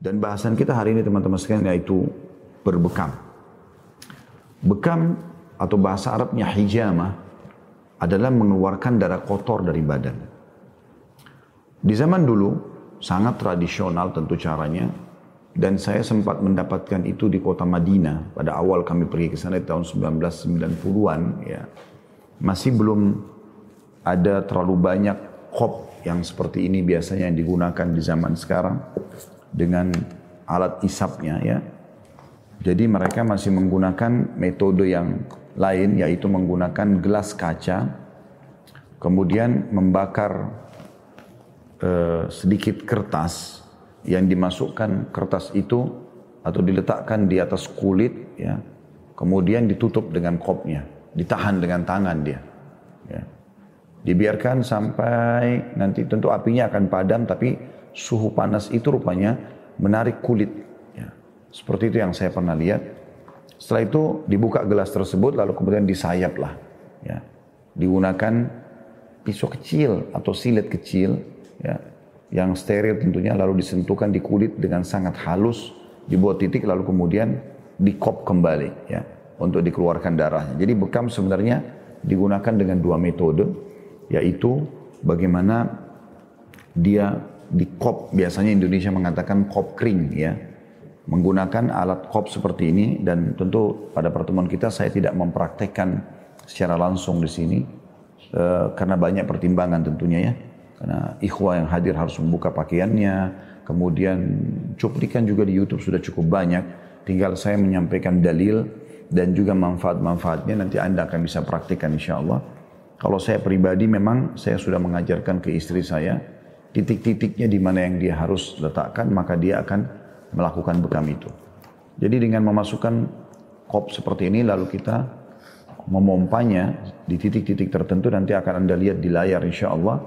Dan bahasan kita hari ini teman-teman sekalian yaitu berbekam. Bekam atau bahasa Arabnya hijama adalah mengeluarkan darah kotor dari badan. Di zaman dulu sangat tradisional tentu caranya dan saya sempat mendapatkan itu di kota Madinah pada awal kami pergi ke sana di tahun 1990-an ya. Masih belum ada terlalu banyak kop yang seperti ini biasanya yang digunakan di zaman sekarang dengan alat isapnya ya. Jadi mereka masih menggunakan metode yang lain yaitu menggunakan gelas kaca kemudian membakar uh, sedikit kertas yang dimasukkan kertas itu atau diletakkan di atas kulit ya kemudian ditutup dengan kopnya ditahan dengan tangan dia ya. dibiarkan sampai nanti tentu apinya akan padam tapi suhu panas itu rupanya menarik kulit seperti itu yang saya pernah lihat. Setelah itu dibuka gelas tersebut lalu kemudian disayap lah. Ya. Digunakan pisau kecil atau silet kecil ya, yang steril tentunya lalu disentuhkan di kulit dengan sangat halus dibuat titik lalu kemudian dikop kembali ya untuk dikeluarkan darahnya. Jadi bekam sebenarnya digunakan dengan dua metode yaitu bagaimana dia dikop biasanya Indonesia mengatakan kop kering ya. Menggunakan alat kop seperti ini dan tentu pada pertemuan kita saya tidak mempraktekkan secara langsung di sini uh, karena banyak pertimbangan tentunya ya. Karena ikhwah yang hadir harus membuka pakaiannya kemudian cuplikan juga di YouTube sudah cukup banyak. Tinggal saya menyampaikan dalil dan juga manfaat-manfaatnya nanti anda akan bisa praktikkan insya Allah. Kalau saya pribadi memang saya sudah mengajarkan ke istri saya titik-titiknya di mana yang dia harus letakkan maka dia akan melakukan bekam itu. Jadi dengan memasukkan kop seperti ini lalu kita memompanya di titik-titik tertentu nanti akan Anda lihat di layar insya Allah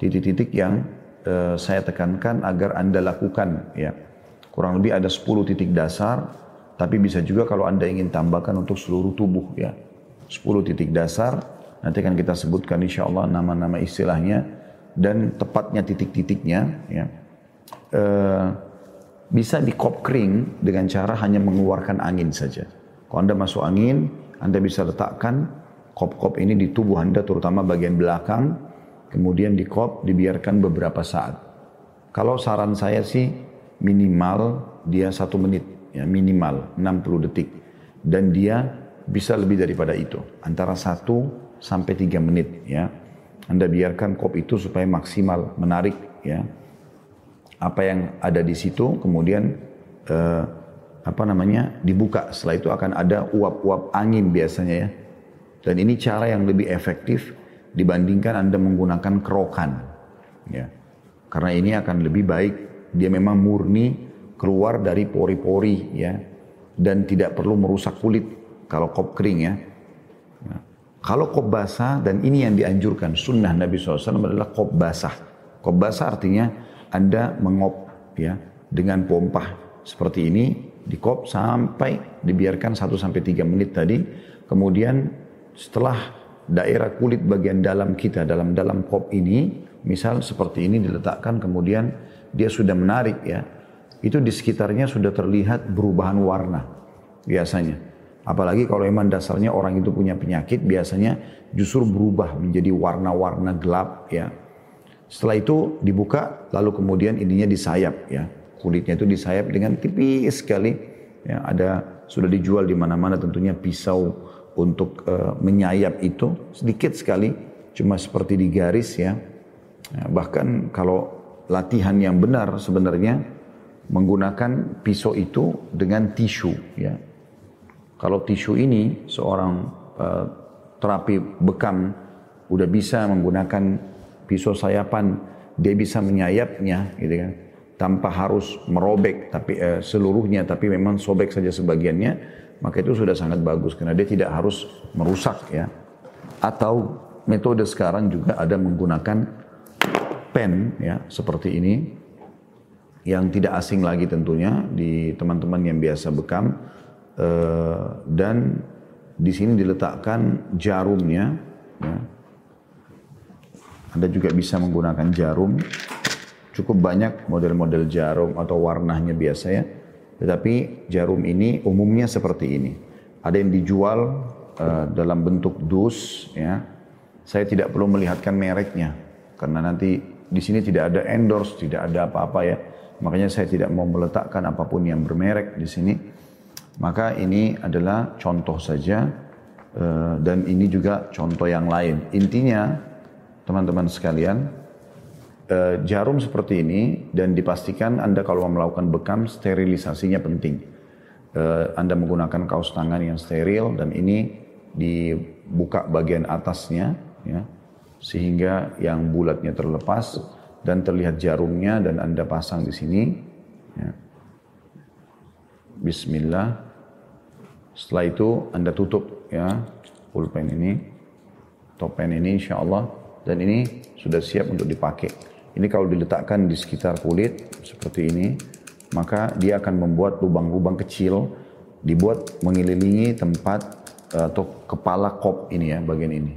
titik-titik yang uh, saya tekankan agar Anda lakukan ya. Kurang lebih ada 10 titik dasar tapi bisa juga kalau Anda ingin tambahkan untuk seluruh tubuh ya. 10 titik dasar nanti akan kita sebutkan insya Allah nama-nama istilahnya dan tepatnya titik-titiknya ya. Uh, bisa dikop kering dengan cara hanya mengeluarkan angin saja. Kalau Anda masuk angin, Anda bisa letakkan kop-kop ini di tubuh Anda terutama bagian belakang, kemudian dikop dibiarkan beberapa saat. Kalau saran saya sih minimal dia satu menit, ya minimal 60 detik. Dan dia bisa lebih daripada itu, antara satu sampai tiga menit ya. Anda biarkan kop itu supaya maksimal menarik ya. Apa yang ada di situ kemudian eh, apa namanya dibuka. Setelah itu akan ada uap-uap angin biasanya ya. Dan ini cara yang lebih efektif dibandingkan anda menggunakan kerokan ya. Karena ini akan lebih baik. Dia memang murni keluar dari pori-pori ya. Dan tidak perlu merusak kulit kalau kop kering ya. Kalau kop basah dan ini yang dianjurkan sunnah Nabi SAW adalah kop basah kop basah artinya anda mengop ya dengan pompa. Seperti ini dikop sampai dibiarkan 1 sampai 3 menit tadi. Kemudian setelah daerah kulit bagian dalam kita dalam dalam kop ini misal seperti ini diletakkan kemudian dia sudah menarik ya. Itu di sekitarnya sudah terlihat perubahan warna biasanya apalagi kalau memang dasarnya orang itu punya penyakit biasanya justru berubah menjadi warna-warna gelap ya setelah itu dibuka, lalu kemudian ininya disayap ya. Kulitnya itu disayap dengan tipis sekali. Ya, ada sudah dijual di mana-mana tentunya pisau untuk uh, menyayap itu sedikit sekali, cuma seperti digaris ya. ya. Bahkan kalau latihan yang benar sebenarnya menggunakan pisau itu dengan tisu ya. Kalau tisu ini seorang uh, terapi bekam udah bisa menggunakan pisau sayapan dia bisa menyayapnya gitu kan tanpa harus merobek tapi eh, seluruhnya tapi memang sobek saja sebagiannya maka itu sudah sangat bagus karena dia tidak harus merusak ya. Atau metode sekarang juga ada menggunakan pen ya seperti ini yang tidak asing lagi tentunya di teman-teman yang biasa bekam eh, dan di sini diletakkan jarumnya ya, anda juga bisa menggunakan jarum. cukup banyak model-model jarum atau warnanya biasa ya. Tetapi jarum ini umumnya seperti ini. Ada yang dijual uh, dalam bentuk dus ya. Saya tidak perlu melihatkan mereknya karena nanti di sini tidak ada endorse, tidak ada apa-apa ya. Makanya saya tidak mau meletakkan apa pun yang bermerek di sini. Maka ini adalah contoh saja uh, dan ini juga contoh yang lain. Intinya teman-teman sekalian, uh, jarum seperti ini dan dipastikan Anda kalau melakukan bekam sterilisasinya penting. Uh, anda menggunakan kaos tangan yang steril dan ini dibuka bagian atasnya ya sehingga yang bulatnya terlepas dan terlihat jarumnya dan Anda pasang di sini ya. Bismillah setelah itu Anda tutup ya pulpen ini topen ini insya Allah dan ini sudah siap untuk dipakai ini kalau diletakkan di sekitar kulit seperti ini, maka dia akan membuat lubang-lubang kecil dibuat mengelilingi tempat eh, atau kepala kop ini ya bagian ini.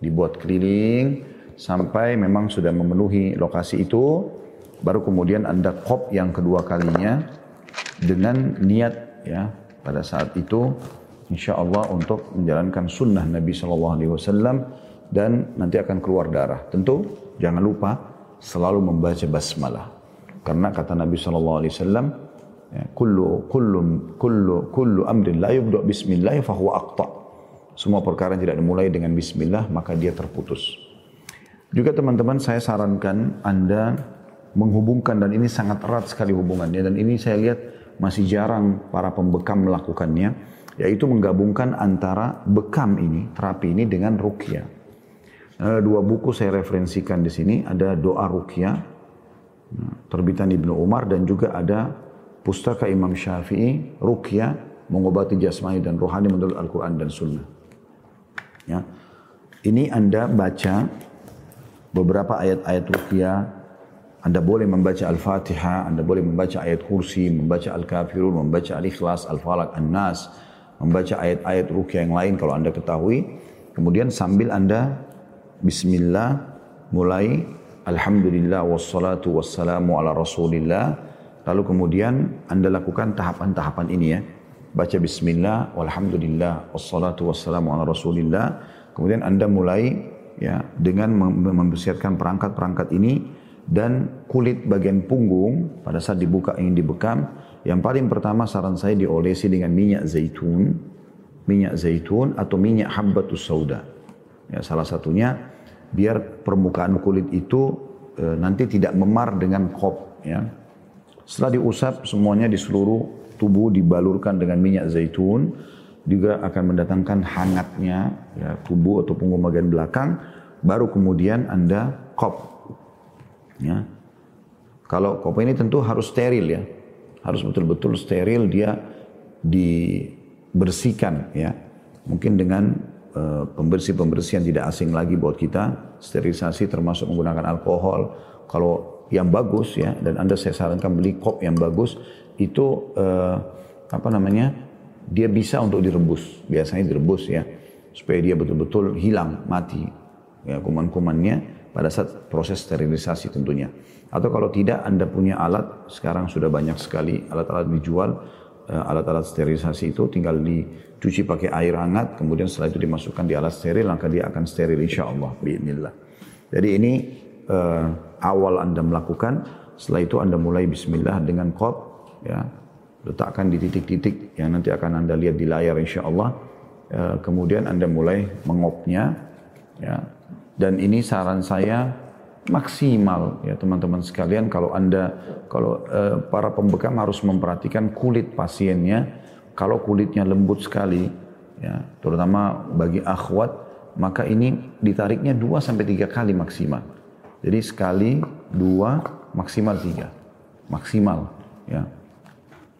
Dibuat keliling sampai memang sudah memenuhi lokasi itu, baru kemudian Anda kop yang kedua kalinya dengan niat ya pada saat itu insya Allah untuk menjalankan sunnah Nabi Shallallahu Alaihi Wasallam dan nanti akan keluar darah. Tentu jangan lupa selalu membaca basmalah. Karena kata Nabi sallallahu alaihi wasallam, ya, kullu kullu kullu kullu amrin la yubda bismillah fa huwa aqta. Semua perkara yang tidak dimulai dengan bismillah maka dia terputus. Juga teman-teman saya sarankan Anda menghubungkan dan ini sangat erat sekali hubungannya dan ini saya lihat masih jarang para pembekam melakukannya yaitu menggabungkan antara bekam ini, terapi ini dengan rukyah. Ada dua buku saya referensikan di sini. Ada doa rukyah nah, terbitan Ibnu Umar dan juga ada pustaka Imam Syafi'i rukyah mengobati jasmani dan rohani menurut Al-Quran dan Sunnah. Ya. Ini Anda baca beberapa ayat-ayat rukyah. Anda boleh membaca Al-Fatihah, Anda boleh membaca ayat kursi, membaca Al-Kafirun, membaca Al-Ikhlas, Al-Falak, An-Nas, membaca ayat-ayat rukyah yang lain kalau Anda ketahui. Kemudian sambil Anda Bismillah mulai Alhamdulillah wassalatu wassalamu ala rasulillah. Lalu kemudian anda lakukan tahapan-tahapan ini ya. Baca bismillah walhamdulillah wassalatu wassalamu ala rasulillah. Kemudian anda mulai ya dengan mempersiapkan perangkat-perangkat ini dan kulit bagian punggung pada saat dibuka ingin dibekam yang paling pertama saran saya diolesi dengan minyak zaitun minyak zaitun atau minyak habbatus sauda ya salah satunya biar permukaan kulit itu e, nanti tidak memar dengan kop ya. Setelah diusap semuanya di seluruh tubuh dibalurkan dengan minyak zaitun juga akan mendatangkan hangatnya ya, tubuh atau punggung bagian belakang baru kemudian Anda kop ya. Kalau kop ini tentu harus steril ya. Harus betul-betul steril dia dibersihkan ya. Mungkin dengan Eh, pembersih-pembersih yang tidak asing lagi buat kita, sterilisasi termasuk menggunakan alkohol. Kalau yang bagus ya, dan Anda saya sarankan beli kop yang bagus, itu uh, apa namanya, dia bisa untuk direbus, biasanya direbus ya, supaya dia betul-betul hilang, mati ya kuman-kumannya pada saat proses sterilisasi tentunya. Atau kalau tidak Anda punya alat, sekarang sudah banyak sekali alat-alat dijual, Eh, alat-alat sterilisasi itu tinggal dicuci pakai air hangat, kemudian setelah itu dimasukkan di alat steril, maka dia akan steril insya Allah. Bismillah. Jadi ini uh, awal Anda melakukan, setelah itu Anda mulai Bismillah dengan kop, ya, letakkan di titik-titik yang nanti akan Anda lihat di layar insya Allah. Uh, kemudian Anda mulai mengopnya, ya, dan ini saran saya maksimal ya teman-teman sekalian kalau anda kalau uh, para pembekam harus memperhatikan kulit pasiennya. Kalau kulitnya lembut sekali ya terutama bagi akhwat maka ini ditariknya 2 sampai tiga kali maksimal. Jadi sekali dua maksimal tiga. Maksimal ya.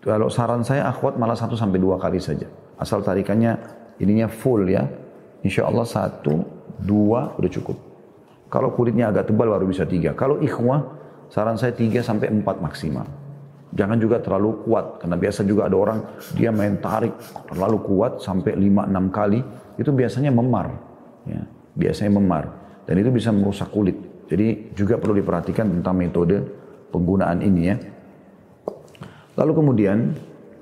Kalau saran saya akhwat malah satu sampai dua kali saja. Asal tarikannya ininya full ya. Insya Allah satu dua udah cukup kalau kulitnya agak tebal baru bisa tiga. Kalau ikhwah, saran saya tiga sampai empat maksimal. Jangan juga terlalu kuat, karena biasa juga ada orang dia main tarik terlalu kuat sampai lima enam kali, itu biasanya memar. Ya, biasanya memar. Dan itu bisa merusak kulit. Jadi juga perlu diperhatikan tentang metode penggunaan ini ya. Lalu kemudian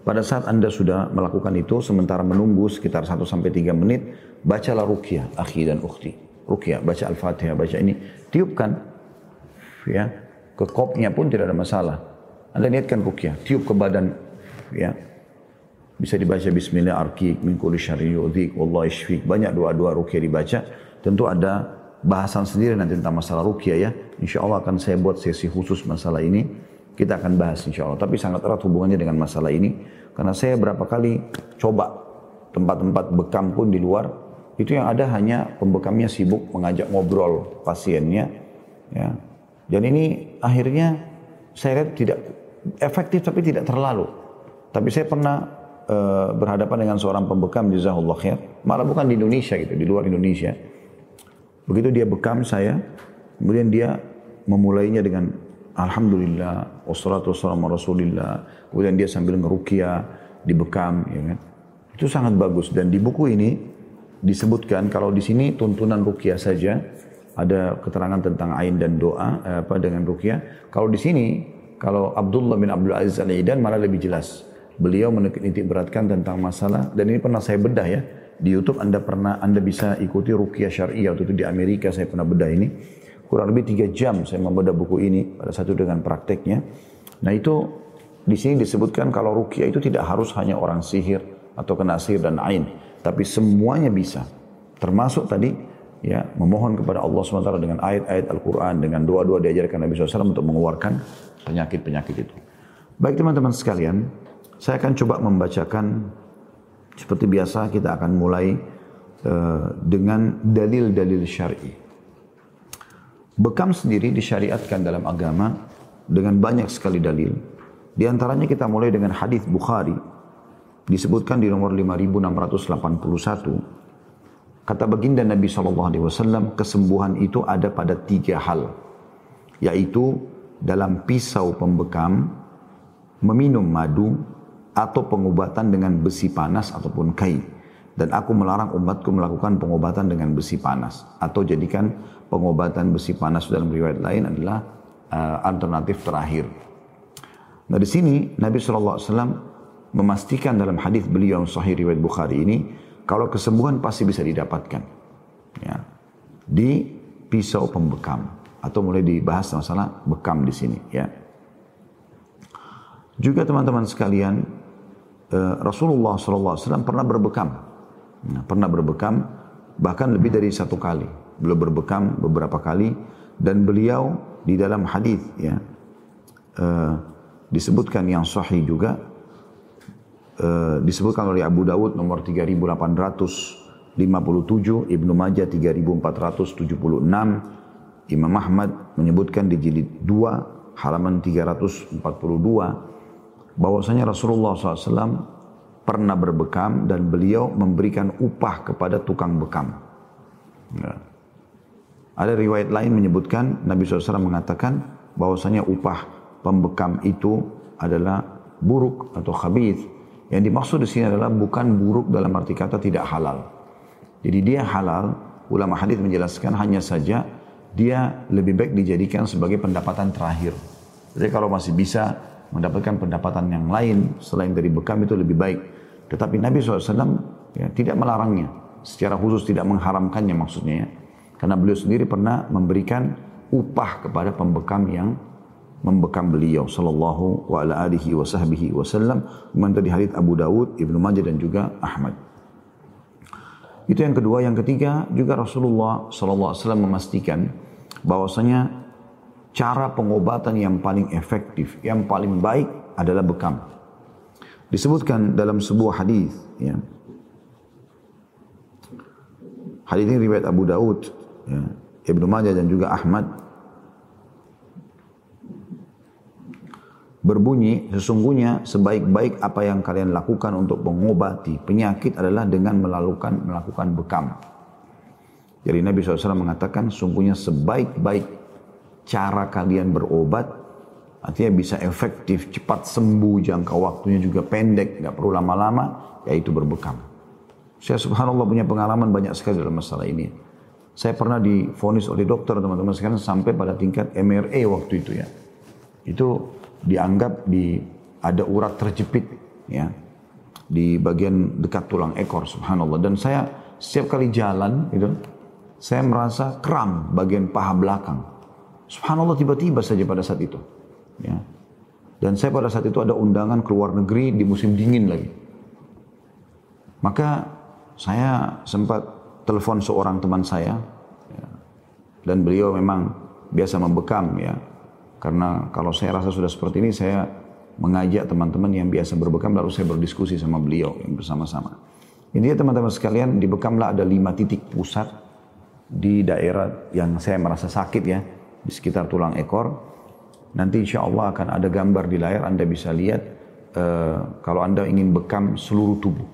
pada saat Anda sudah melakukan itu sementara menunggu sekitar 1 sampai 3 menit, bacalah ruqyah akhi dan ukhti. Ruqyah, baca Al-Fatihah, baca ini, tiupkan ya. Ke kopnya pun tidak ada masalah. Anda niatkan ruqyah, tiup ke badan ya. Bisa dibaca bismillah arkik min kulli syarri yu'dhik wallahu. Banyak doa-doa ruqyah dibaca. Tentu ada bahasan sendiri nanti tentang masalah ruqyah ya. Insya Allah akan saya buat sesi khusus masalah ini. Kita akan bahas insya Allah. Tapi sangat erat hubungannya dengan masalah ini. Karena saya berapa kali coba tempat-tempat bekam pun di luar. Itu yang ada hanya pembekamnya sibuk mengajak ngobrol pasiennya. Ya. Dan ini akhirnya saya lihat tidak efektif tapi tidak terlalu. Tapi saya pernah uh, berhadapan dengan seorang pembekam jazahullah khair. Malah bukan di Indonesia gitu, di luar Indonesia Begitu dia bekam saya, kemudian dia memulainya dengan Alhamdulillah, wassalatu wassalamu rasulillah. Kemudian dia sambil ngerukia, dibekam, ya kan. Itu sangat bagus. Dan di buku ini disebutkan kalau di sini tuntunan rukia saja, ada keterangan tentang ain dan doa eh, apa dengan rukia. Kalau di sini, kalau Abdullah bin Abdul Aziz Al-Idan malah lebih jelas. Beliau menitik beratkan tentang masalah, dan ini pernah saya bedah ya, di YouTube Anda pernah Anda bisa ikuti rukyah syariah waktu itu di Amerika saya pernah bedah ini. Kurang lebih tiga jam saya membedah buku ini pada satu dengan prakteknya. Nah itu di sini disebutkan kalau rukyah itu tidak harus hanya orang sihir atau kena sihir dan ain, tapi semuanya bisa. Termasuk tadi ya memohon kepada Allah SWT dengan ayat-ayat Al-Quran, dengan doa-doa diajarkan Nabi SAW untuk mengeluarkan penyakit-penyakit itu. Baik teman-teman sekalian, saya akan coba membacakan seperti biasa kita akan mulai uh, dengan dalil-dalil syar'i. Bekam sendiri disyariatkan dalam agama dengan banyak sekali dalil. Di antaranya kita mulai dengan hadis Bukhari disebutkan di nomor 5681 kata baginda Nabi SAW kesembuhan itu ada pada tiga hal yaitu dalam pisau pembekam meminum madu atau pengobatan dengan besi panas ataupun kain. Dan aku melarang umatku melakukan pengobatan dengan besi panas. Atau jadikan pengobatan besi panas dalam riwayat lain adalah uh, alternatif terakhir. Nah di sini Nabi SAW memastikan dalam hadis beliau yang sahih riwayat Bukhari ini, kalau kesembuhan pasti bisa didapatkan. Ya. Di pisau pembekam. Atau mulai dibahas masalah bekam di sini. Ya. Juga teman-teman sekalian, eh, Rasulullah SAW pernah berbekam. Nah, pernah berbekam bahkan lebih dari satu kali. Beliau berbekam beberapa kali dan beliau di dalam hadis ya uh, disebutkan yang sahih juga uh, disebutkan oleh Abu Dawud nomor 3857, Ibnu Majah 3476, Imam Ahmad menyebutkan di jilid 2 halaman 342 bahwasanya Rasulullah SAW pernah berbekam dan beliau memberikan upah kepada tukang bekam. Ya. Ada riwayat lain menyebutkan Nabi SAW mengatakan bahwasanya upah pembekam itu adalah buruk atau khabith. Yang dimaksud di sini adalah bukan buruk dalam arti kata tidak halal. Jadi dia halal, ulama hadis menjelaskan hanya saja dia lebih baik dijadikan sebagai pendapatan terakhir. Jadi kalau masih bisa mendapatkan pendapatan yang lain selain dari bekam itu lebih baik. Tetapi Nabi SAW ya, tidak melarangnya. Secara khusus tidak mengharamkannya maksudnya ya. Karena beliau sendiri pernah memberikan upah kepada pembekam yang membekam beliau sallallahu wa ala alihi wa sahbihi wasallam di hadits Abu Dawud, Ibnu Majah dan juga Ahmad. Itu yang kedua, yang ketiga juga Rasulullah sallallahu alaihi wasallam memastikan bahwasanya cara pengobatan yang paling efektif, yang paling baik adalah bekam. Disebutkan dalam sebuah hadis, ya. Hadis ini riwayat Abu Daud, ya, Ibnu Majah dan juga Ahmad. Berbunyi, sesungguhnya sebaik-baik apa yang kalian lakukan untuk mengobati penyakit adalah dengan melakukan melakukan bekam. Jadi Nabi SAW mengatakan, sungguhnya sebaik-baik cara kalian berobat artinya bisa efektif, cepat sembuh, jangka waktunya juga pendek, nggak perlu lama-lama, yaitu berbekam. Saya subhanallah punya pengalaman banyak sekali dalam masalah ini. Saya pernah difonis oleh dokter teman-teman sekarang sampai pada tingkat MRA waktu itu ya. itu dianggap di ada urat terjepit ya di bagian dekat tulang ekor subhanallah. Dan saya setiap kali jalan itu saya merasa kram bagian paha belakang. Subhanallah tiba-tiba saja pada saat itu ya. Dan saya pada saat itu ada undangan ke luar negeri di musim dingin lagi. Maka saya sempat telepon seorang teman saya ya, dan beliau memang biasa membekam ya karena kalau saya rasa sudah seperti ini, saya mengajak teman-teman yang biasa berbekam, lalu saya berdiskusi sama beliau yang bersama-sama. Ini teman-teman sekalian, di Bekamlah ada lima titik pusat di daerah yang saya merasa sakit ya, di sekitar tulang ekor. Nanti insya Allah akan ada gambar di layar, Anda bisa lihat uh, kalau Anda ingin bekam seluruh tubuh.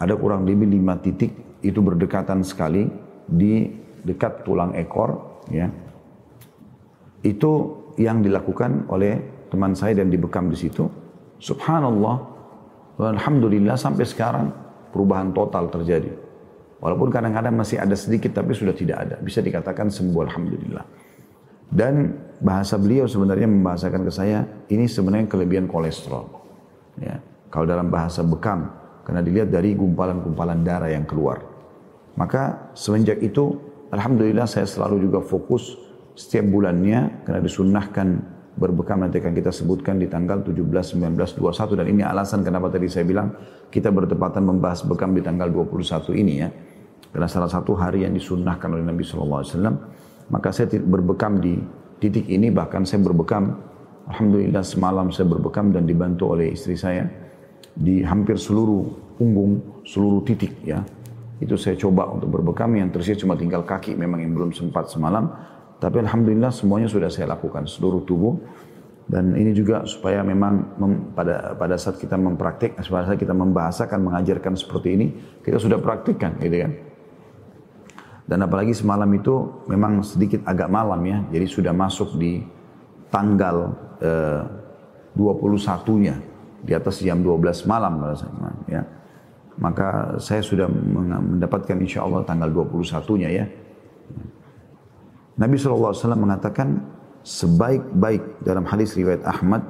Ada kurang lebih lima titik, itu berdekatan sekali di dekat tulang ekor, ya. Itu yang dilakukan oleh teman saya dan dibekam di situ. Subhanallah, Alhamdulillah sampai sekarang perubahan total terjadi. Walaupun kadang-kadang masih ada sedikit tapi sudah tidak ada. Bisa dikatakan sembuh Alhamdulillah. Dan bahasa beliau sebenarnya membahasakan ke saya, ini sebenarnya kelebihan kolesterol. Ya. Kalau dalam bahasa bekam, karena dilihat dari gumpalan-gumpalan darah yang keluar. Maka semenjak itu, Alhamdulillah saya selalu juga fokus setiap bulannya karena disunnahkan berbekam nanti akan kita sebutkan di tanggal 17, 19, 21 dan ini alasan kenapa tadi saya bilang kita bertepatan membahas bekam di tanggal 21 ini ya. Karena salah satu hari yang disunnahkan oleh Nabi SAW maka saya berbekam di titik ini bahkan saya berbekam Alhamdulillah semalam saya berbekam dan dibantu oleh istri saya di hampir seluruh punggung seluruh titik ya itu saya coba untuk berbekam yang tersisa cuma tinggal kaki memang yang belum sempat semalam tapi Alhamdulillah semuanya sudah saya lakukan seluruh tubuh. Dan ini juga supaya memang mem, pada pada saat kita mempraktik, pada saat kita membahasakan, mengajarkan seperti ini, kita sudah praktikkan, gitu kan. Dan apalagi semalam itu memang sedikit agak malam ya, jadi sudah masuk di tanggal eh, 21-nya, di atas jam 12 malam ya. Maka saya sudah mendapatkan insya Allah tanggal 21-nya ya. Nabi SAW mengatakan sebaik-baik dalam hadis riwayat Ahmad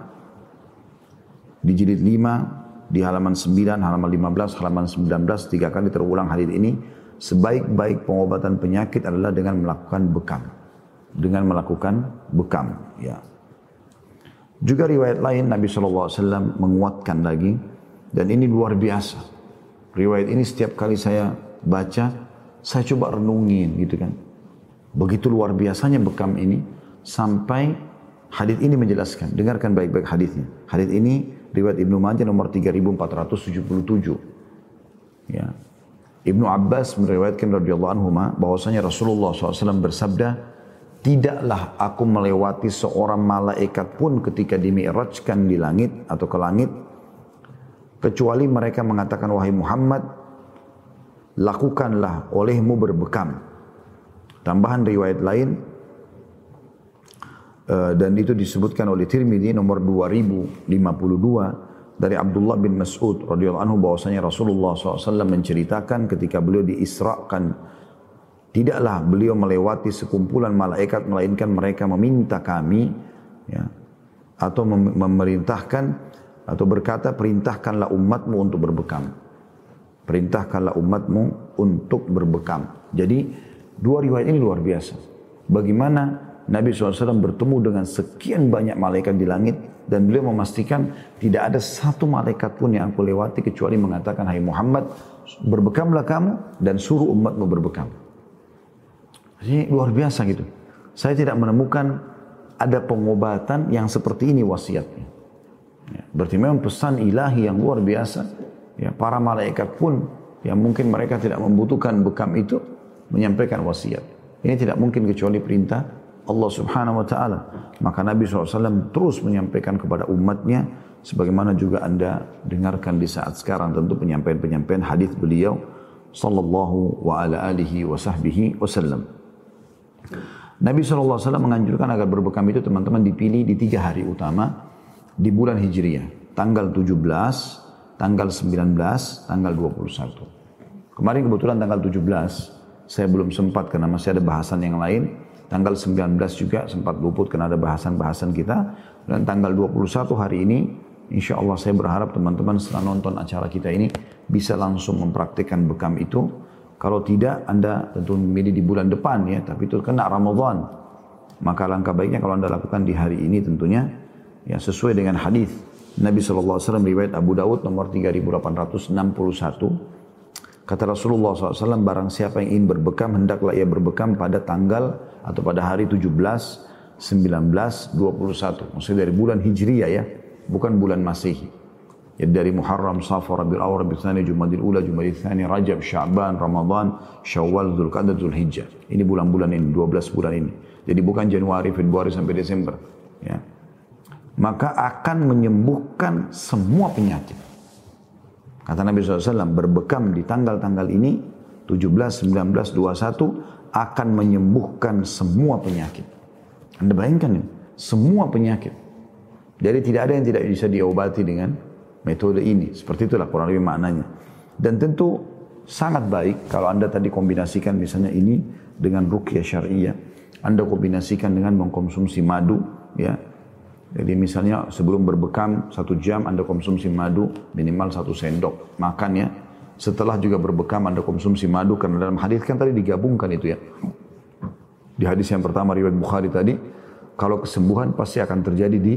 di jilid 5 di halaman 9, halaman 15, halaman 19 tiga kali terulang hadis ini sebaik-baik pengobatan penyakit adalah dengan melakukan bekam. Dengan melakukan bekam ya. Juga riwayat lain Nabi SAW menguatkan lagi dan ini luar biasa riwayat ini setiap kali saya baca saya coba renungin gitu kan Begitu luar biasanya bekam ini sampai hadis ini menjelaskan. Dengarkan baik-baik hadisnya. Hadis ini riwayat Ibnu Majah nomor 3477. Ya. Ibnu Abbas meriwayatkan radhiyallahu anhu bahwasanya Rasulullah SAW bersabda, tidaklah aku melewati seorang malaikat pun ketika dimi'rajkan di langit atau ke langit kecuali mereka mengatakan wahai Muhammad lakukanlah olehmu berbekam. Tambahan riwayat lain uh, dan itu disebutkan oleh Tirmidzi nomor 2052 dari Abdullah bin Mas'ud radhiyallahu anhu bahwasanya Rasulullah SAW menceritakan ketika beliau diisrakan tidaklah beliau melewati sekumpulan malaikat melainkan mereka meminta kami ya, atau mem memerintahkan atau berkata perintahkanlah umatmu untuk berbekam perintahkanlah umatmu untuk berbekam jadi Dua riwayat ini luar biasa. Bagaimana Nabi SAW bertemu dengan sekian banyak malaikat di langit dan beliau memastikan tidak ada satu malaikat pun yang aku lewati kecuali mengatakan Hai Muhammad berbekamlah kamu dan suruh umatmu berbekam. Ini luar biasa gitu. Saya tidak menemukan ada pengobatan yang seperti ini wasiatnya. Ya, berarti memang pesan ilahi yang luar biasa. Ya, para malaikat pun yang mungkin mereka tidak membutuhkan bekam itu menyampaikan wasiat. Ini tidak mungkin kecuali perintah Allah subhanahu wa ta'ala. Maka Nabi SAW terus menyampaikan kepada umatnya sebagaimana juga anda dengarkan di saat sekarang tentu penyampaian-penyampaian hadis beliau sallallahu wa ala alihi wa sahbihi wasallam. Nabi SAW menganjurkan agar berbekam itu teman-teman dipilih di tiga hari utama di bulan Hijriah. Tanggal 17, tanggal 19, tanggal 21. Kemarin kebetulan tanggal 17 saya belum sempat karena masih ada bahasan yang lain. Tanggal 19 juga sempat luput karena ada bahasan-bahasan kita. Dan tanggal 21 hari ini, insya Allah saya berharap teman-teman setelah nonton acara kita ini bisa langsung mempraktikkan bekam itu. Kalau tidak, Anda tentu memilih di bulan depan ya, tapi itu kena Ramadan. Maka langkah baiknya kalau Anda lakukan di hari ini tentunya ya sesuai dengan hadis Nabi SAW riwayat Abu Dawud nomor 3861 kata Rasulullah SAW barang siapa yang ingin berbekam hendaklah ia berbekam pada tanggal atau pada hari 17 19 21 maksudnya dari bulan Hijriyah ya bukan bulan Masehi ya dari Muharram, Safar, Rabiul Awal, Rabiul Thani, Jumadil Ula, Jumadil Thani, Rajab, Sya'ban, Ramadan, Syawal, Dzulqa'dah, Dzulhijjah. Ini bulan-bulan ini, 12 bulan ini. Jadi bukan Januari, Februari sampai Desember. Ya maka akan menyembuhkan semua penyakit. Kata Nabi SAW, berbekam di tanggal-tanggal ini, 17, 19, 21, akan menyembuhkan semua penyakit. Anda bayangkan ini, semua penyakit. Jadi tidak ada yang tidak bisa diobati dengan metode ini. Seperti itulah kurang lebih maknanya. Dan tentu sangat baik kalau Anda tadi kombinasikan misalnya ini dengan rukyah syariah. Anda kombinasikan dengan mengkonsumsi madu, ya jadi misalnya sebelum berbekam satu jam Anda konsumsi madu minimal satu sendok makan ya. Setelah juga berbekam Anda konsumsi madu karena dalam hadis kan tadi digabungkan itu ya. Di hadis yang pertama riwayat Bukhari tadi, kalau kesembuhan pasti akan terjadi di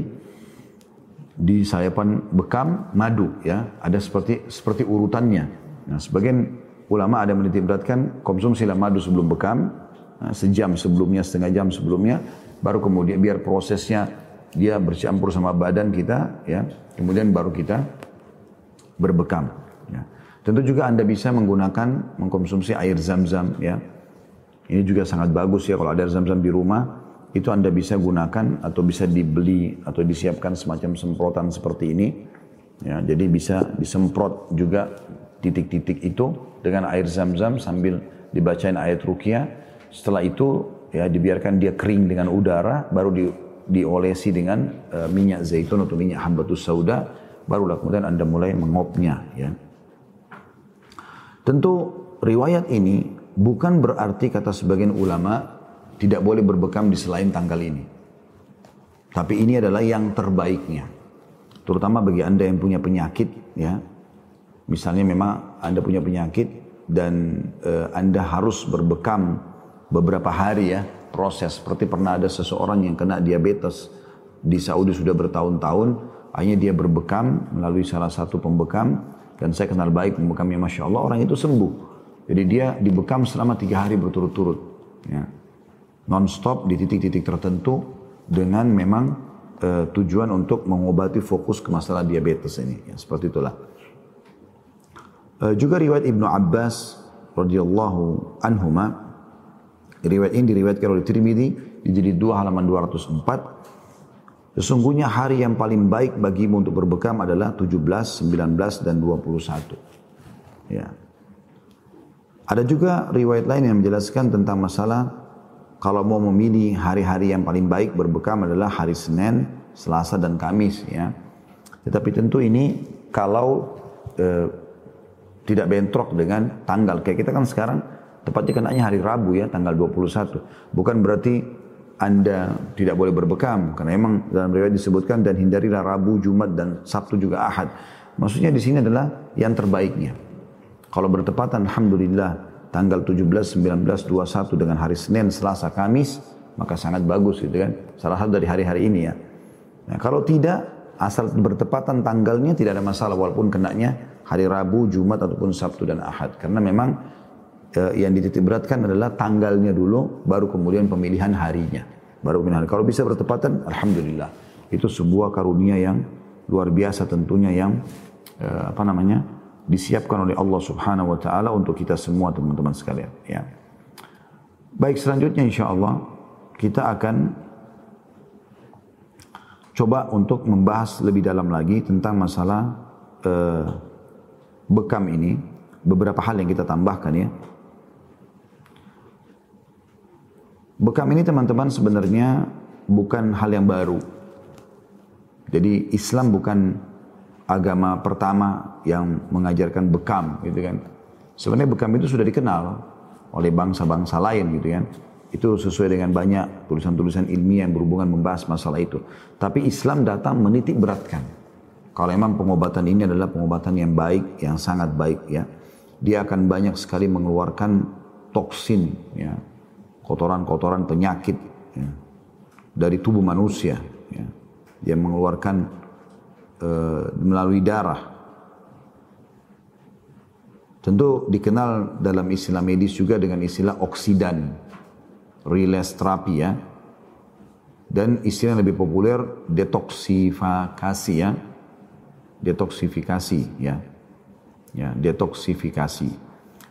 di sayapan bekam madu ya. Ada seperti seperti urutannya. Nah, sebagian ulama ada menitip beratkan konsumsilah madu sebelum bekam, nah, sejam sebelumnya, setengah jam sebelumnya, baru kemudian biar prosesnya dia bercampur sama badan kita, ya, kemudian baru kita berbekam. Ya. Tentu juga anda bisa menggunakan mengkonsumsi air zam-zam, ya. Ini juga sangat bagus ya kalau ada air zam-zam di rumah, itu anda bisa gunakan atau bisa dibeli atau disiapkan semacam semprotan seperti ini. Ya, jadi bisa disemprot juga titik-titik itu dengan air zam-zam sambil dibacain ayat rukyah. Setelah itu ya dibiarkan dia kering dengan udara, baru di diolesi dengan uh, minyak zaitun atau minyak hambatus sauda, barulah kemudian Anda mulai mengopnya. Ya. Tentu riwayat ini bukan berarti kata sebagian ulama tidak boleh berbekam di selain tanggal ini. Tapi ini adalah yang terbaiknya. Terutama bagi Anda yang punya penyakit ya. Misalnya memang Anda punya penyakit dan uh, Anda harus berbekam beberapa hari ya proses. Seperti pernah ada seseorang yang kena diabetes di Saudi sudah bertahun-tahun, akhirnya dia berbekam melalui salah satu pembekam dan saya kenal baik pembekamnya Masya Allah, orang itu sembuh. Jadi dia dibekam selama tiga hari berturut-turut. Ya. Non-stop di titik-titik tertentu dengan memang e, tujuan untuk mengobati fokus ke masalah diabetes ini. Ya, seperti itulah. E, juga riwayat Ibnu Abbas radhiyallahu anhuma Riwayat ini diriwayatkan oleh Tirmidzi di jilid 2 halaman 204. Sesungguhnya hari yang paling baik bagimu untuk berbekam adalah 17, 19 dan 21. Ya. Ada juga riwayat lain yang menjelaskan tentang masalah kalau mau memilih hari-hari yang paling baik berbekam adalah hari Senin, Selasa dan Kamis ya. Tetapi tentu ini kalau eh, tidak bentrok dengan tanggal kayak kita kan sekarang Tepatnya kenanya hari Rabu ya, tanggal 21. Bukan berarti anda tidak boleh berbekam. Karena memang dalam riwayat disebutkan dan hindarilah Rabu, Jumat, dan Sabtu juga Ahad. Maksudnya di sini adalah yang terbaiknya. Kalau bertepatan, Alhamdulillah, tanggal 17, 19, 21 dengan hari Senin, Selasa, Kamis, maka sangat bagus gitu kan. Salah satu dari hari-hari ini ya. Nah, kalau tidak, asal bertepatan tanggalnya tidak ada masalah walaupun kenanya hari Rabu, Jumat ataupun Sabtu dan Ahad. Karena memang yang dititik beratkan adalah tanggalnya dulu, baru kemudian pemilihan harinya. Baru pemilihan. Kalau bisa bertepatan, Alhamdulillah. Itu sebuah karunia yang luar biasa tentunya yang eh, apa namanya disiapkan oleh Allah Subhanahu Wa Taala untuk kita semua teman-teman sekalian. Ya. Baik selanjutnya insya Allah kita akan coba untuk membahas lebih dalam lagi tentang masalah uh, bekam ini beberapa hal yang kita tambahkan ya Bekam ini teman-teman sebenarnya bukan hal yang baru. Jadi Islam bukan agama pertama yang mengajarkan bekam gitu kan. Sebenarnya bekam itu sudah dikenal oleh bangsa-bangsa lain gitu kan. Itu sesuai dengan banyak tulisan-tulisan ilmiah yang berhubungan membahas masalah itu. Tapi Islam datang menitik beratkan. Kalau memang pengobatan ini adalah pengobatan yang baik, yang sangat baik ya. Dia akan banyak sekali mengeluarkan toksin ya. Kotoran-kotoran penyakit ya, dari tubuh manusia ya. Dia mengeluarkan uh, melalui darah Tentu dikenal dalam istilah medis juga dengan istilah oksidan, release terapi ya. Dan istilah yang lebih populer detoksifikasi ya. Detoksifikasi ya. Ya, detoksifikasi.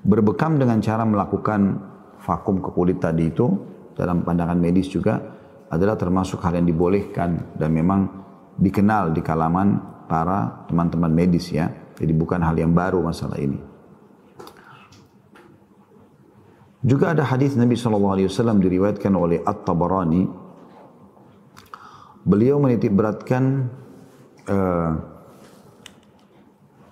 Berbekam dengan cara melakukan vakum ke kulit tadi itu dalam pandangan medis juga adalah termasuk hal yang dibolehkan dan memang dikenal di kalangan para teman-teman medis ya. Jadi bukan hal yang baru masalah ini. Juga ada hadis Nabi SAW diriwayatkan oleh At-Tabarani. Beliau menitik beratkan uh,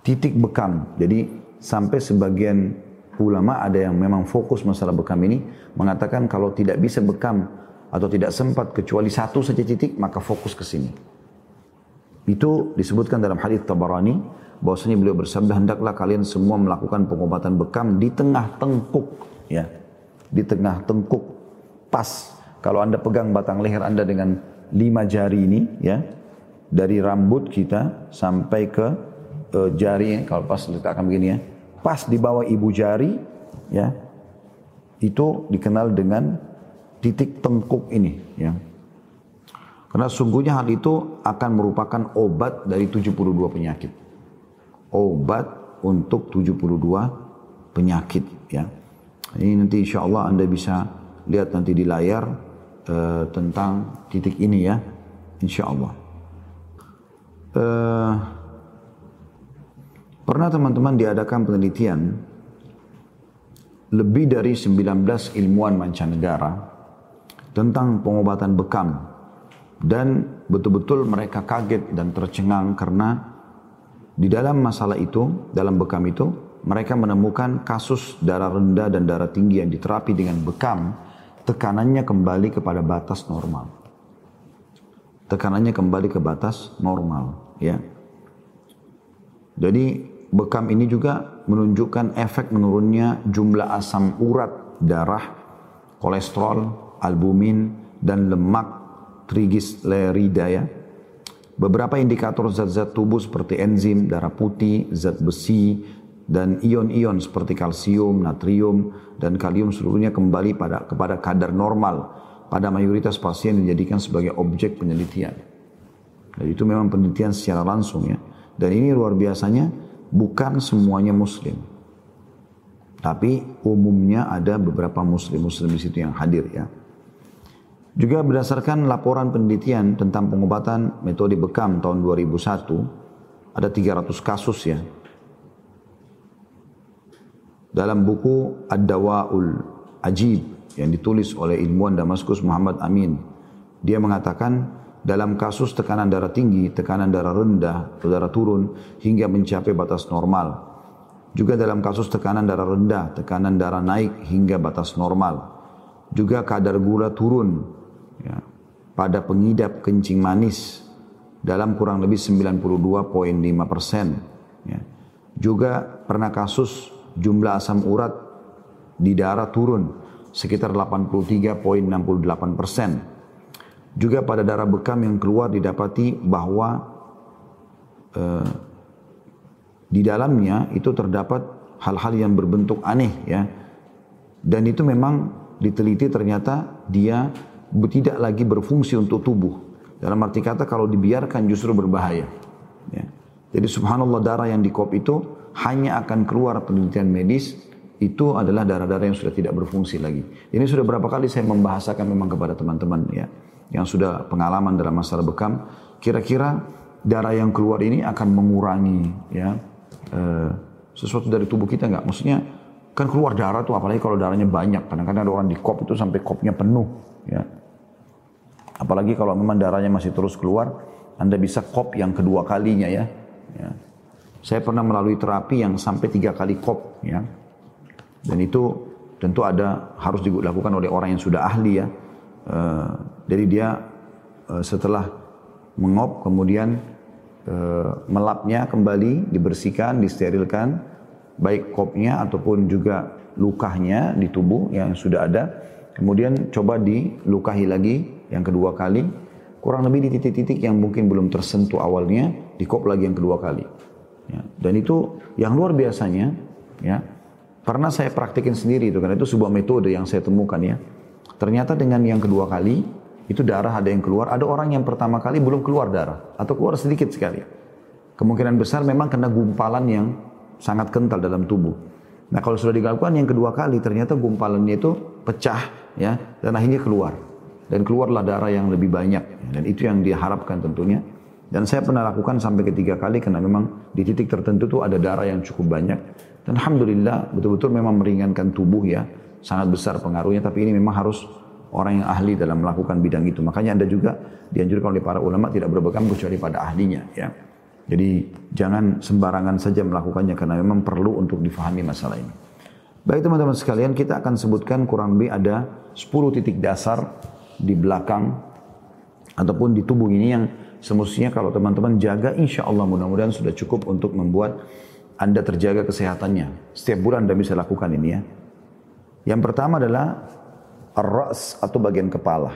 titik bekam. Jadi sampai sebagian ulama ada yang memang fokus masalah bekam ini mengatakan kalau tidak bisa bekam atau tidak sempat kecuali satu saja titik maka fokus ke sini. Itu disebutkan dalam hadis Tabarani bahwasanya beliau bersabda hendaklah kalian semua melakukan pengobatan bekam di tengah tengkuk ya. Di tengah tengkuk pas. Kalau anda pegang batang leher anda dengan lima jari ini ya dari rambut kita sampai ke uh, jari kalau pas letakkan begini ya pas di bawah ibu jari ya itu dikenal dengan titik tengkuk ini ya karena sungguhnya hal itu akan merupakan obat dari 72 penyakit obat untuk 72 penyakit ya ini nanti insya Allah Anda bisa lihat nanti di layar uh, tentang titik ini ya. Insya Allah. Uh, pernah teman-teman diadakan penelitian lebih dari 19 ilmuwan mancanegara tentang pengobatan bekam dan betul-betul mereka kaget dan tercengang karena di dalam masalah itu, dalam bekam itu mereka menemukan kasus darah rendah dan darah tinggi yang diterapi dengan bekam, tekanannya kembali kepada batas normal. Tekanannya kembali ke batas normal, ya. Jadi bekam ini juga menunjukkan efek menurunnya jumlah asam urat darah, kolesterol, albumin, dan lemak triglycerida ya. Beberapa indikator zat-zat tubuh seperti enzim, darah putih, zat besi, dan ion-ion seperti kalsium, natrium, dan kalium seluruhnya kembali pada kepada kadar normal pada mayoritas pasien dijadikan sebagai objek penelitian. Dan itu memang penelitian secara langsung ya. Dan ini luar biasanya bukan semuanya muslim. Tapi umumnya ada beberapa muslim-muslim di situ yang hadir ya. Juga berdasarkan laporan penelitian tentang pengobatan metode bekam tahun 2001, ada 300 kasus ya dalam buku Ad-Dawa'ul Ajib yang ditulis oleh ilmuwan Damaskus Muhammad Amin. Dia mengatakan dalam kasus tekanan darah tinggi, tekanan darah rendah, darah turun hingga mencapai batas normal. Juga dalam kasus tekanan darah rendah, tekanan darah naik hingga batas normal. Juga kadar gula turun ya, pada pengidap kencing manis dalam kurang lebih 92.5 persen. Ya. Juga pernah kasus jumlah asam urat di darah turun sekitar 83.68 persen. Juga pada darah bekam yang keluar didapati bahwa eh, di dalamnya itu terdapat hal-hal yang berbentuk aneh ya. Dan itu memang diteliti ternyata dia tidak lagi berfungsi untuk tubuh. Dalam arti kata kalau dibiarkan justru berbahaya. Ya. Jadi subhanallah darah yang di kop itu hanya akan keluar penelitian medis itu adalah darah-darah yang sudah tidak berfungsi lagi. Ini sudah berapa kali saya membahasakan memang kepada teman-teman ya yang sudah pengalaman dalam masalah bekam. Kira-kira darah yang keluar ini akan mengurangi ya uh, sesuatu dari tubuh kita nggak? Maksudnya kan keluar darah tuh apalagi kalau darahnya banyak. Kadang-kadang ada orang di kop itu sampai kopnya penuh ya. Apalagi kalau memang darahnya masih terus keluar, Anda bisa kop yang kedua kalinya ya. ya saya pernah melalui terapi yang sampai tiga kali kop, ya. Dan itu tentu ada harus dilakukan oleh orang yang sudah ahli ya. Uh, jadi dia uh, setelah mengop kemudian uh, melapnya kembali dibersihkan, disterilkan baik kopnya ataupun juga lukahnya di tubuh yang sudah ada. Kemudian coba dilukahi lagi yang kedua kali kurang lebih di titik-titik yang mungkin belum tersentuh awalnya dikop lagi yang kedua kali. Ya. Dan itu yang luar biasanya ya Pernah saya praktikin sendiri itu karena itu sebuah metode yang saya temukan ya. Ternyata dengan yang kedua kali itu darah ada yang keluar, ada orang yang pertama kali belum keluar darah atau keluar sedikit sekali. Kemungkinan besar memang kena gumpalan yang sangat kental dalam tubuh. Nah kalau sudah dilakukan yang kedua kali ternyata gumpalannya itu pecah ya dan akhirnya keluar dan keluarlah darah yang lebih banyak dan itu yang diharapkan tentunya. Dan saya pernah lakukan sampai ketiga kali karena memang di titik tertentu tuh ada darah yang cukup banyak dan Alhamdulillah betul-betul memang meringankan tubuh ya. Sangat besar pengaruhnya tapi ini memang harus orang yang ahli dalam melakukan bidang itu. Makanya Anda juga dianjurkan oleh para ulama tidak berbekam kecuali pada ahlinya ya. Jadi jangan sembarangan saja melakukannya karena memang perlu untuk difahami masalah ini. Baik teman-teman sekalian kita akan sebutkan kurang lebih ada 10 titik dasar di belakang ataupun di tubuh ini yang semestinya kalau teman-teman jaga insya Allah mudah-mudahan sudah cukup untuk membuat anda terjaga kesehatannya. Setiap bulan Anda bisa lakukan ini ya. Yang pertama adalah ras atau bagian kepala.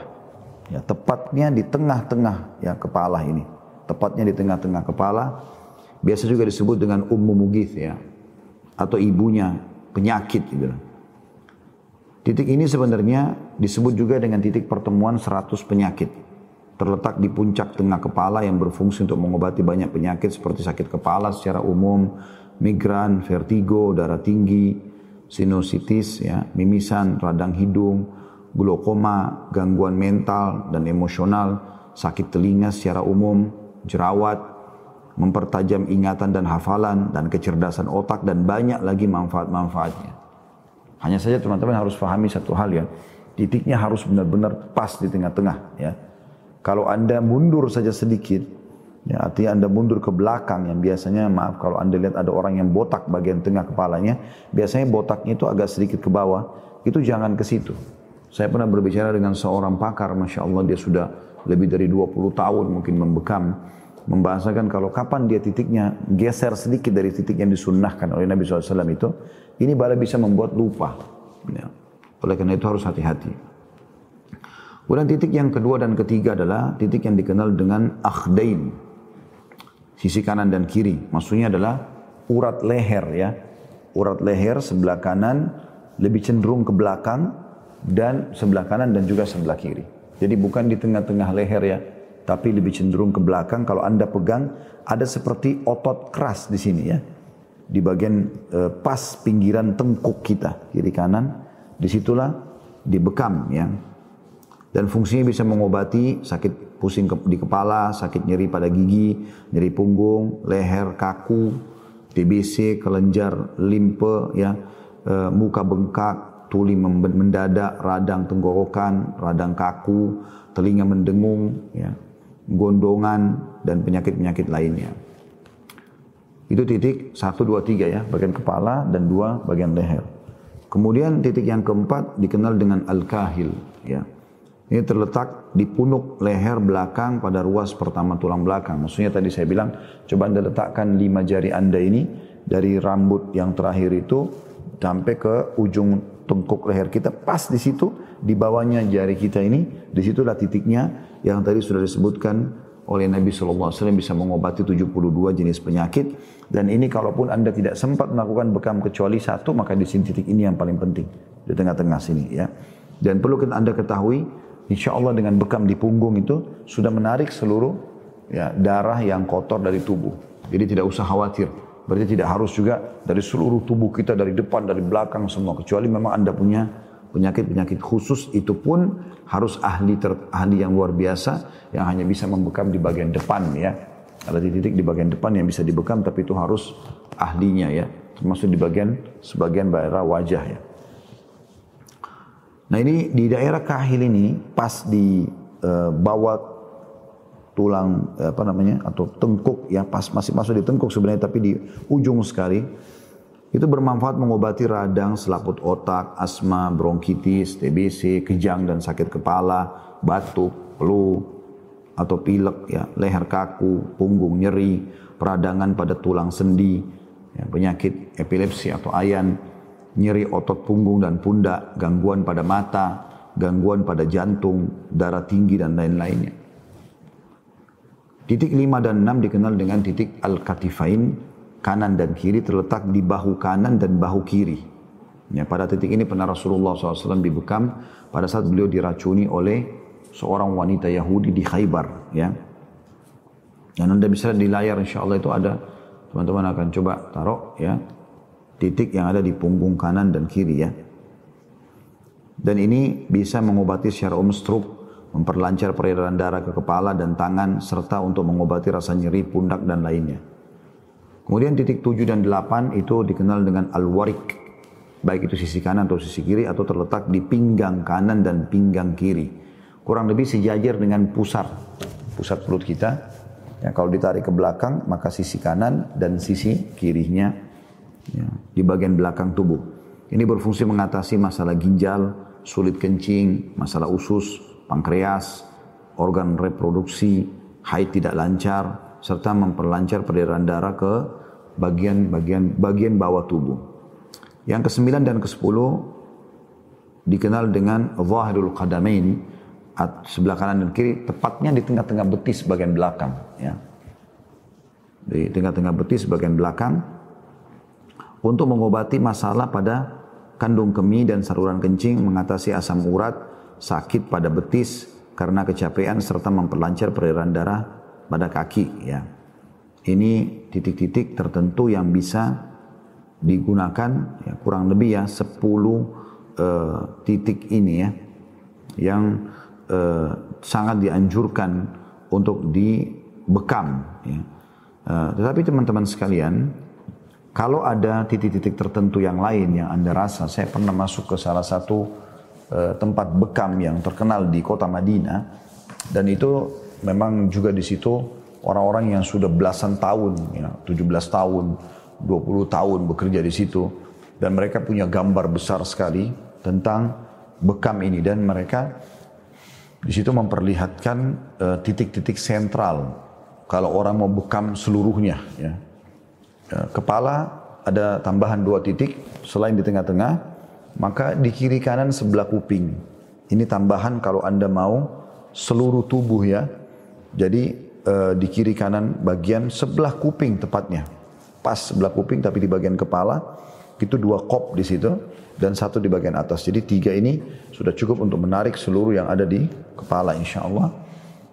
Ya, tepatnya di tengah-tengah ya kepala ini. Tepatnya di tengah-tengah kepala. Biasa juga disebut dengan ummu mugith ya. Atau ibunya penyakit gitu. Titik ini sebenarnya disebut juga dengan titik pertemuan 100 penyakit. Terletak di puncak tengah kepala yang berfungsi untuk mengobati banyak penyakit seperti sakit kepala secara umum, migran, vertigo, darah tinggi, sinusitis, ya, mimisan, radang hidung, glaukoma, gangguan mental dan emosional, sakit telinga secara umum, jerawat, mempertajam ingatan dan hafalan dan kecerdasan otak dan banyak lagi manfaat-manfaatnya. Hanya saja teman-teman harus pahami satu hal ya, titiknya harus benar-benar pas di tengah-tengah ya. Kalau Anda mundur saja sedikit, Ya, artinya Anda mundur ke belakang yang biasanya maaf kalau Anda lihat ada orang yang botak bagian tengah kepalanya, biasanya botaknya itu agak sedikit ke bawah, itu jangan ke situ. Saya pernah berbicara dengan seorang pakar, Masya Allah dia sudah lebih dari 20 tahun mungkin membekam, membahasakan kalau kapan dia titiknya geser sedikit dari titik yang disunnahkan oleh Nabi SAW itu, ini malah bisa membuat lupa. Ya. Oleh karena itu harus hati-hati. Kemudian titik yang kedua dan ketiga adalah titik yang dikenal dengan akhdain, sisi kanan dan kiri. Maksudnya adalah urat leher ya. Urat leher sebelah kanan lebih cenderung ke belakang dan sebelah kanan dan juga sebelah kiri. Jadi bukan di tengah-tengah leher ya, tapi lebih cenderung ke belakang. Kalau Anda pegang ada seperti otot keras di sini ya. Di bagian eh, pas pinggiran tengkuk kita, kiri kanan, di situlah dibekam ya. Dan fungsinya bisa mengobati sakit pusing di kepala, sakit nyeri pada gigi, nyeri punggung, leher kaku, TBC, kelenjar, limpe, ya, e, muka bengkak, tuli mendadak, radang tenggorokan, radang kaku, telinga mendengung, ya, gondongan, dan penyakit-penyakit lainnya. Itu titik satu dua tiga ya, bagian kepala dan dua bagian leher. Kemudian titik yang keempat dikenal dengan al-kahil, ya. Ini terletak di punuk leher belakang pada ruas pertama tulang belakang. Maksudnya tadi saya bilang, coba anda letakkan lima jari anda ini dari rambut yang terakhir itu sampai ke ujung tengkuk leher kita. Pas di situ, di bawahnya jari kita ini, di situlah titiknya yang tadi sudah disebutkan oleh Nabi SAW bisa mengobati 72 jenis penyakit. Dan ini kalaupun anda tidak sempat melakukan bekam kecuali satu, maka di sini titik ini yang paling penting. Di tengah-tengah sini ya. Dan perlu anda ketahui, Insya Allah dengan bekam di punggung itu sudah menarik seluruh ya, darah yang kotor dari tubuh. Jadi tidak usah khawatir. Berarti tidak harus juga dari seluruh tubuh kita, dari depan, dari belakang semua. Kecuali memang Anda punya penyakit-penyakit khusus itu pun harus ahli ter, ahli yang luar biasa yang hanya bisa membekam di bagian depan ya. Ada titik di bagian depan yang bisa dibekam tapi itu harus ahlinya ya. Termasuk di bagian sebagian daerah wajah ya. Nah ini di daerah kahil ini pas di uh, bawah tulang apa namanya atau tengkuk ya pas masih masuk di tengkuk sebenarnya tapi di ujung sekali Itu bermanfaat mengobati radang, selaput otak, asma, bronkitis, TBC, kejang dan sakit kepala, batuk, flu, atau pilek, ya, leher kaku, punggung nyeri, peradangan pada tulang sendi, ya, penyakit epilepsi atau ayan, nyeri otot punggung dan pundak, gangguan pada mata, gangguan pada jantung, darah tinggi dan lain-lainnya. Titik 5 dan 6 dikenal dengan titik al-katifain, kanan dan kiri terletak di bahu kanan dan bahu kiri. Ya, pada titik ini pernah Rasulullah SAW dibekam pada saat beliau diracuni oleh seorang wanita Yahudi di Khaybar. Ya. Dan anda bisa di layar insya Allah itu ada teman-teman akan coba taruh ya titik yang ada di punggung kanan dan kiri ya. Dan ini bisa mengobati secara umum stroke memperlancar peredaran darah ke kepala dan tangan, serta untuk mengobati rasa nyeri pundak dan lainnya. Kemudian titik 7 dan 8 itu dikenal dengan al-warik, baik itu sisi kanan atau sisi kiri atau terletak di pinggang kanan dan pinggang kiri. Kurang lebih sejajar dengan pusat, pusat perut kita. Ya, kalau ditarik ke belakang, maka sisi kanan dan sisi kirinya ya, di bagian belakang tubuh. Ini berfungsi mengatasi masalah ginjal, sulit kencing, masalah usus, pankreas, organ reproduksi, haid tidak lancar, serta memperlancar peredaran darah ke bagian-bagian bagian bawah tubuh. Yang kesembilan dan kesepuluh dikenal dengan zahirul qadamain sebelah kanan dan kiri tepatnya di tengah-tengah betis bagian belakang ya. Di tengah-tengah betis bagian belakang untuk mengobati masalah pada kandung kemih dan saluran kencing, mengatasi asam urat, sakit pada betis karena kecapean serta memperlancar peredaran darah pada kaki ya. Ini titik-titik tertentu yang bisa digunakan ya, kurang lebih ya 10 uh, titik ini ya yang uh, sangat dianjurkan untuk dibekam ya. Uh, tetapi teman-teman sekalian kalau ada titik-titik tertentu yang lain yang Anda rasa saya pernah masuk ke salah satu Eh, tempat bekam yang terkenal di kota Madinah. Dan itu memang juga di situ orang-orang yang sudah belasan tahun, ya, 17 tahun, 20 tahun bekerja di situ. Dan mereka punya gambar besar sekali tentang bekam ini. Dan mereka di situ memperlihatkan eh, titik-titik uh, sentral kalau orang mau bekam seluruhnya ya. Uh, kepala ada tambahan dua titik selain di tengah-tengah maka di kiri kanan sebelah kuping. Ini tambahan kalau Anda mau seluruh tubuh ya. Jadi eh, di kiri kanan bagian sebelah kuping tepatnya. Pas sebelah kuping tapi di bagian kepala itu dua kop di situ dan satu di bagian atas. Jadi tiga ini sudah cukup untuk menarik seluruh yang ada di kepala insya Allah.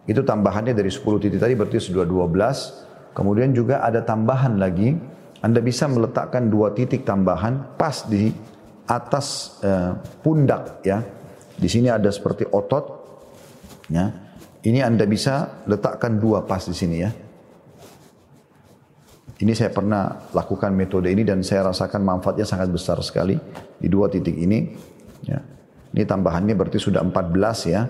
Itu tambahannya dari 10 titik tadi berarti sudah 12. Kemudian juga ada tambahan lagi. Anda bisa meletakkan dua titik tambahan pas di atas uh, pundak ya. Di sini ada seperti otot ya. Ini Anda bisa letakkan dua pas di sini ya. Ini saya pernah lakukan metode ini dan saya rasakan manfaatnya sangat besar sekali di dua titik ini. Ya. Ini tambahannya berarti sudah 14 ya.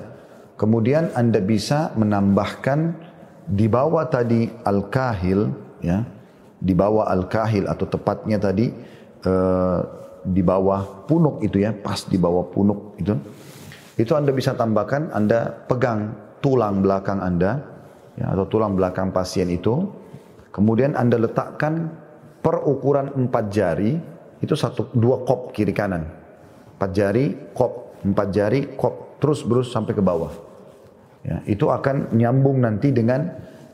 Kemudian Anda bisa menambahkan di bawah tadi al-kahil ya. Di bawah al-kahil atau tepatnya tadi uh, di bawah punuk itu ya, pas di bawah punuk itu. Itu Anda bisa tambahkan, Anda pegang tulang belakang Anda, ya, atau tulang belakang pasien itu. Kemudian Anda letakkan per ukuran empat jari, itu satu dua kop kiri kanan. Empat jari, kop, empat jari, kop, terus berus sampai ke bawah. Ya, itu akan nyambung nanti dengan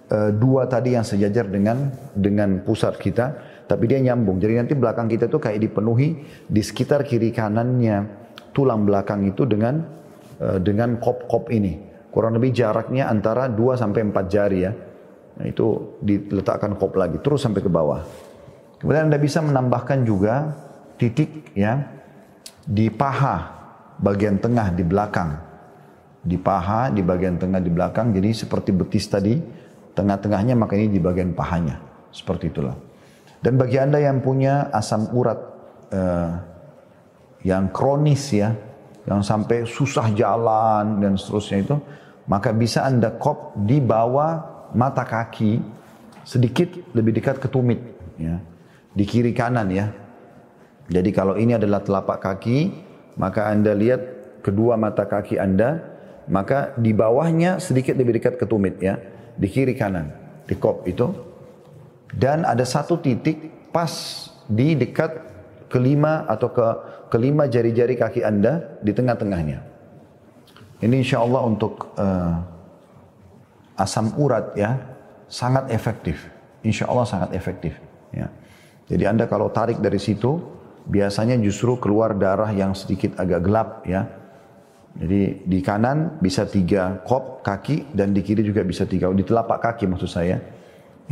uh, dua tadi yang sejajar dengan dengan pusat kita tapi dia nyambung. Jadi nanti belakang kita tuh kayak dipenuhi di sekitar kiri kanannya tulang belakang itu dengan uh, dengan kop-kop ini. Kurang lebih jaraknya antara 2 sampai 4 jari ya. Nah, itu diletakkan kop lagi terus sampai ke bawah. Kemudian Anda bisa menambahkan juga titik ya di paha bagian tengah di belakang. Di paha di bagian tengah di belakang jadi seperti betis tadi tengah-tengahnya maka ini di bagian pahanya. Seperti itulah. Dan bagi Anda yang punya asam urat uh, yang kronis ya, yang sampai susah jalan dan seterusnya itu, maka bisa Anda kop di bawah mata kaki sedikit lebih dekat ke tumit ya. Di kiri kanan ya. Jadi kalau ini adalah telapak kaki, maka Anda lihat kedua mata kaki Anda, maka di bawahnya sedikit lebih dekat ke tumit ya, di kiri kanan, di kop itu. Dan ada satu titik pas di dekat kelima atau ke kelima jari-jari kaki Anda di tengah-tengahnya. Ini insya Allah untuk uh, asam urat ya, sangat efektif. Insya Allah sangat efektif. Ya. Jadi Anda kalau tarik dari situ, biasanya justru keluar darah yang sedikit agak gelap ya. Jadi di kanan bisa tiga kop kaki dan di kiri juga bisa tiga. Di telapak kaki maksud saya.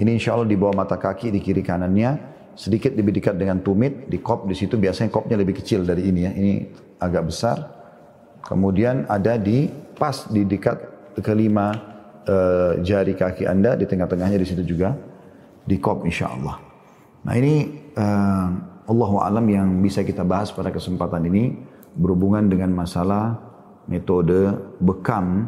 Ini insya Allah di bawah mata kaki di kiri kanannya sedikit lebih dekat dengan tumit di kop di situ biasanya kopnya lebih kecil dari ini ya. Ini agak besar. Kemudian ada di pas di dekat kelima uh, jari kaki anda di tengah-tengahnya di situ juga di kop insya Allah. Nah ini uh, Allah alam yang bisa kita bahas pada kesempatan ini berhubungan dengan masalah metode bekam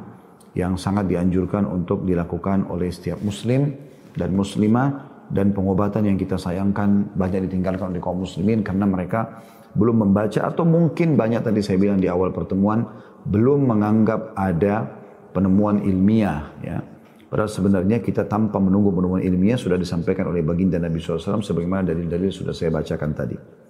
yang sangat dianjurkan untuk dilakukan oleh setiap muslim dan muslimah dan pengobatan yang kita sayangkan banyak ditinggalkan oleh kaum muslimin karena mereka belum membaca atau mungkin banyak tadi saya bilang di awal pertemuan belum menganggap ada penemuan ilmiah ya Padahal sebenarnya kita tanpa menunggu penemuan ilmiah sudah disampaikan oleh baginda Nabi SAW sebagaimana dalil-dalil sudah saya bacakan tadi.